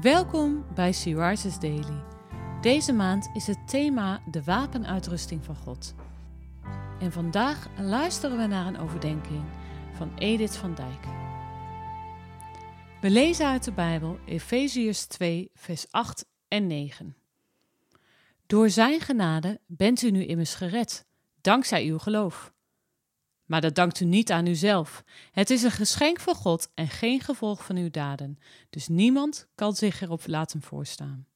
Welkom bij Sea Rises Daily. Deze maand is het thema de wapenuitrusting van God. En vandaag luisteren we naar een overdenking van Edith van Dijk. We lezen uit de Bijbel Efeziërs 2, vers 8 en 9. Door zijn genade bent u nu immers gered, dankzij uw geloof. Maar dat dankt u niet aan uzelf. Het is een geschenk van God en geen gevolg van uw daden. Dus niemand kan zich erop laten voorstaan.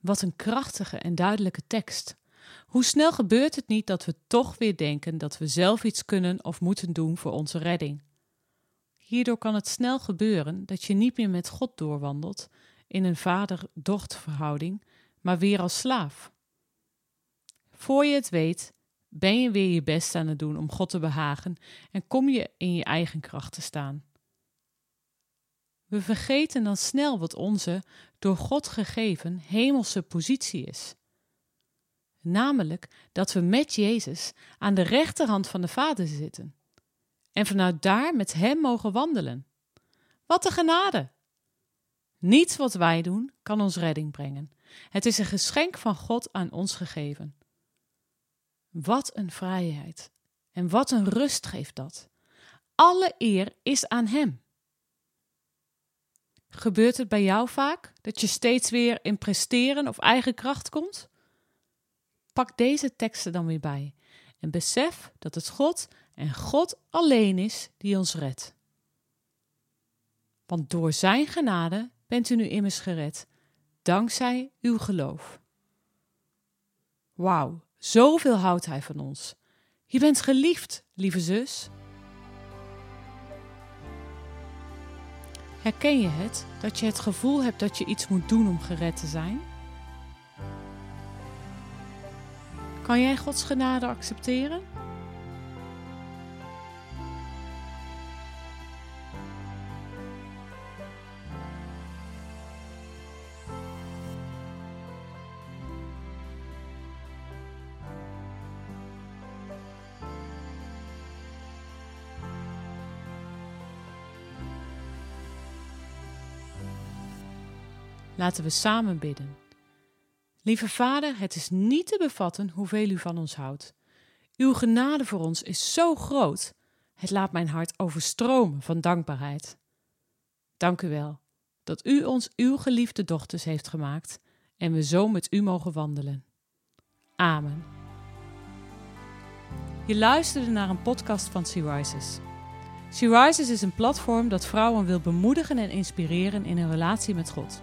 Wat een krachtige en duidelijke tekst. Hoe snel gebeurt het niet dat we toch weer denken dat we zelf iets kunnen of moeten doen voor onze redding? Hierdoor kan het snel gebeuren dat je niet meer met God doorwandelt in een vader-dochter verhouding, maar weer als slaaf. Voor je het weet, ben je weer je best aan het doen om God te behagen en kom je in je eigen kracht te staan. We vergeten dan snel wat onze, door God gegeven, hemelse positie is. Namelijk dat we met Jezus aan de rechterhand van de Vader zitten en vanuit daar met Hem mogen wandelen. Wat een genade! Niets wat wij doen kan ons redding brengen. Het is een geschenk van God aan ons gegeven. Wat een vrijheid. En wat een rust geeft dat. Alle eer is aan Hem. Gebeurt het bij jou vaak dat je steeds weer in presteren of eigen kracht komt? Pak deze teksten dan weer bij en besef dat het God en God alleen is die ons redt. Want door Zijn genade bent u nu immers gered, dankzij uw geloof. Wauw, Zoveel houdt Hij van ons. Je bent geliefd, lieve zus. Herken je het dat je het gevoel hebt dat je iets moet doen om gered te zijn? Kan jij Gods genade accepteren? Laten we samen bidden. Lieve Vader, het is niet te bevatten hoeveel u van ons houdt. Uw genade voor ons is zo groot. Het laat mijn hart overstromen van dankbaarheid. Dank u wel dat u ons uw geliefde dochters heeft gemaakt en we zo met u mogen wandelen. Amen. Je luisterde naar een podcast van Sea Rises. Sea Rises is een platform dat vrouwen wil bemoedigen en inspireren in hun relatie met God.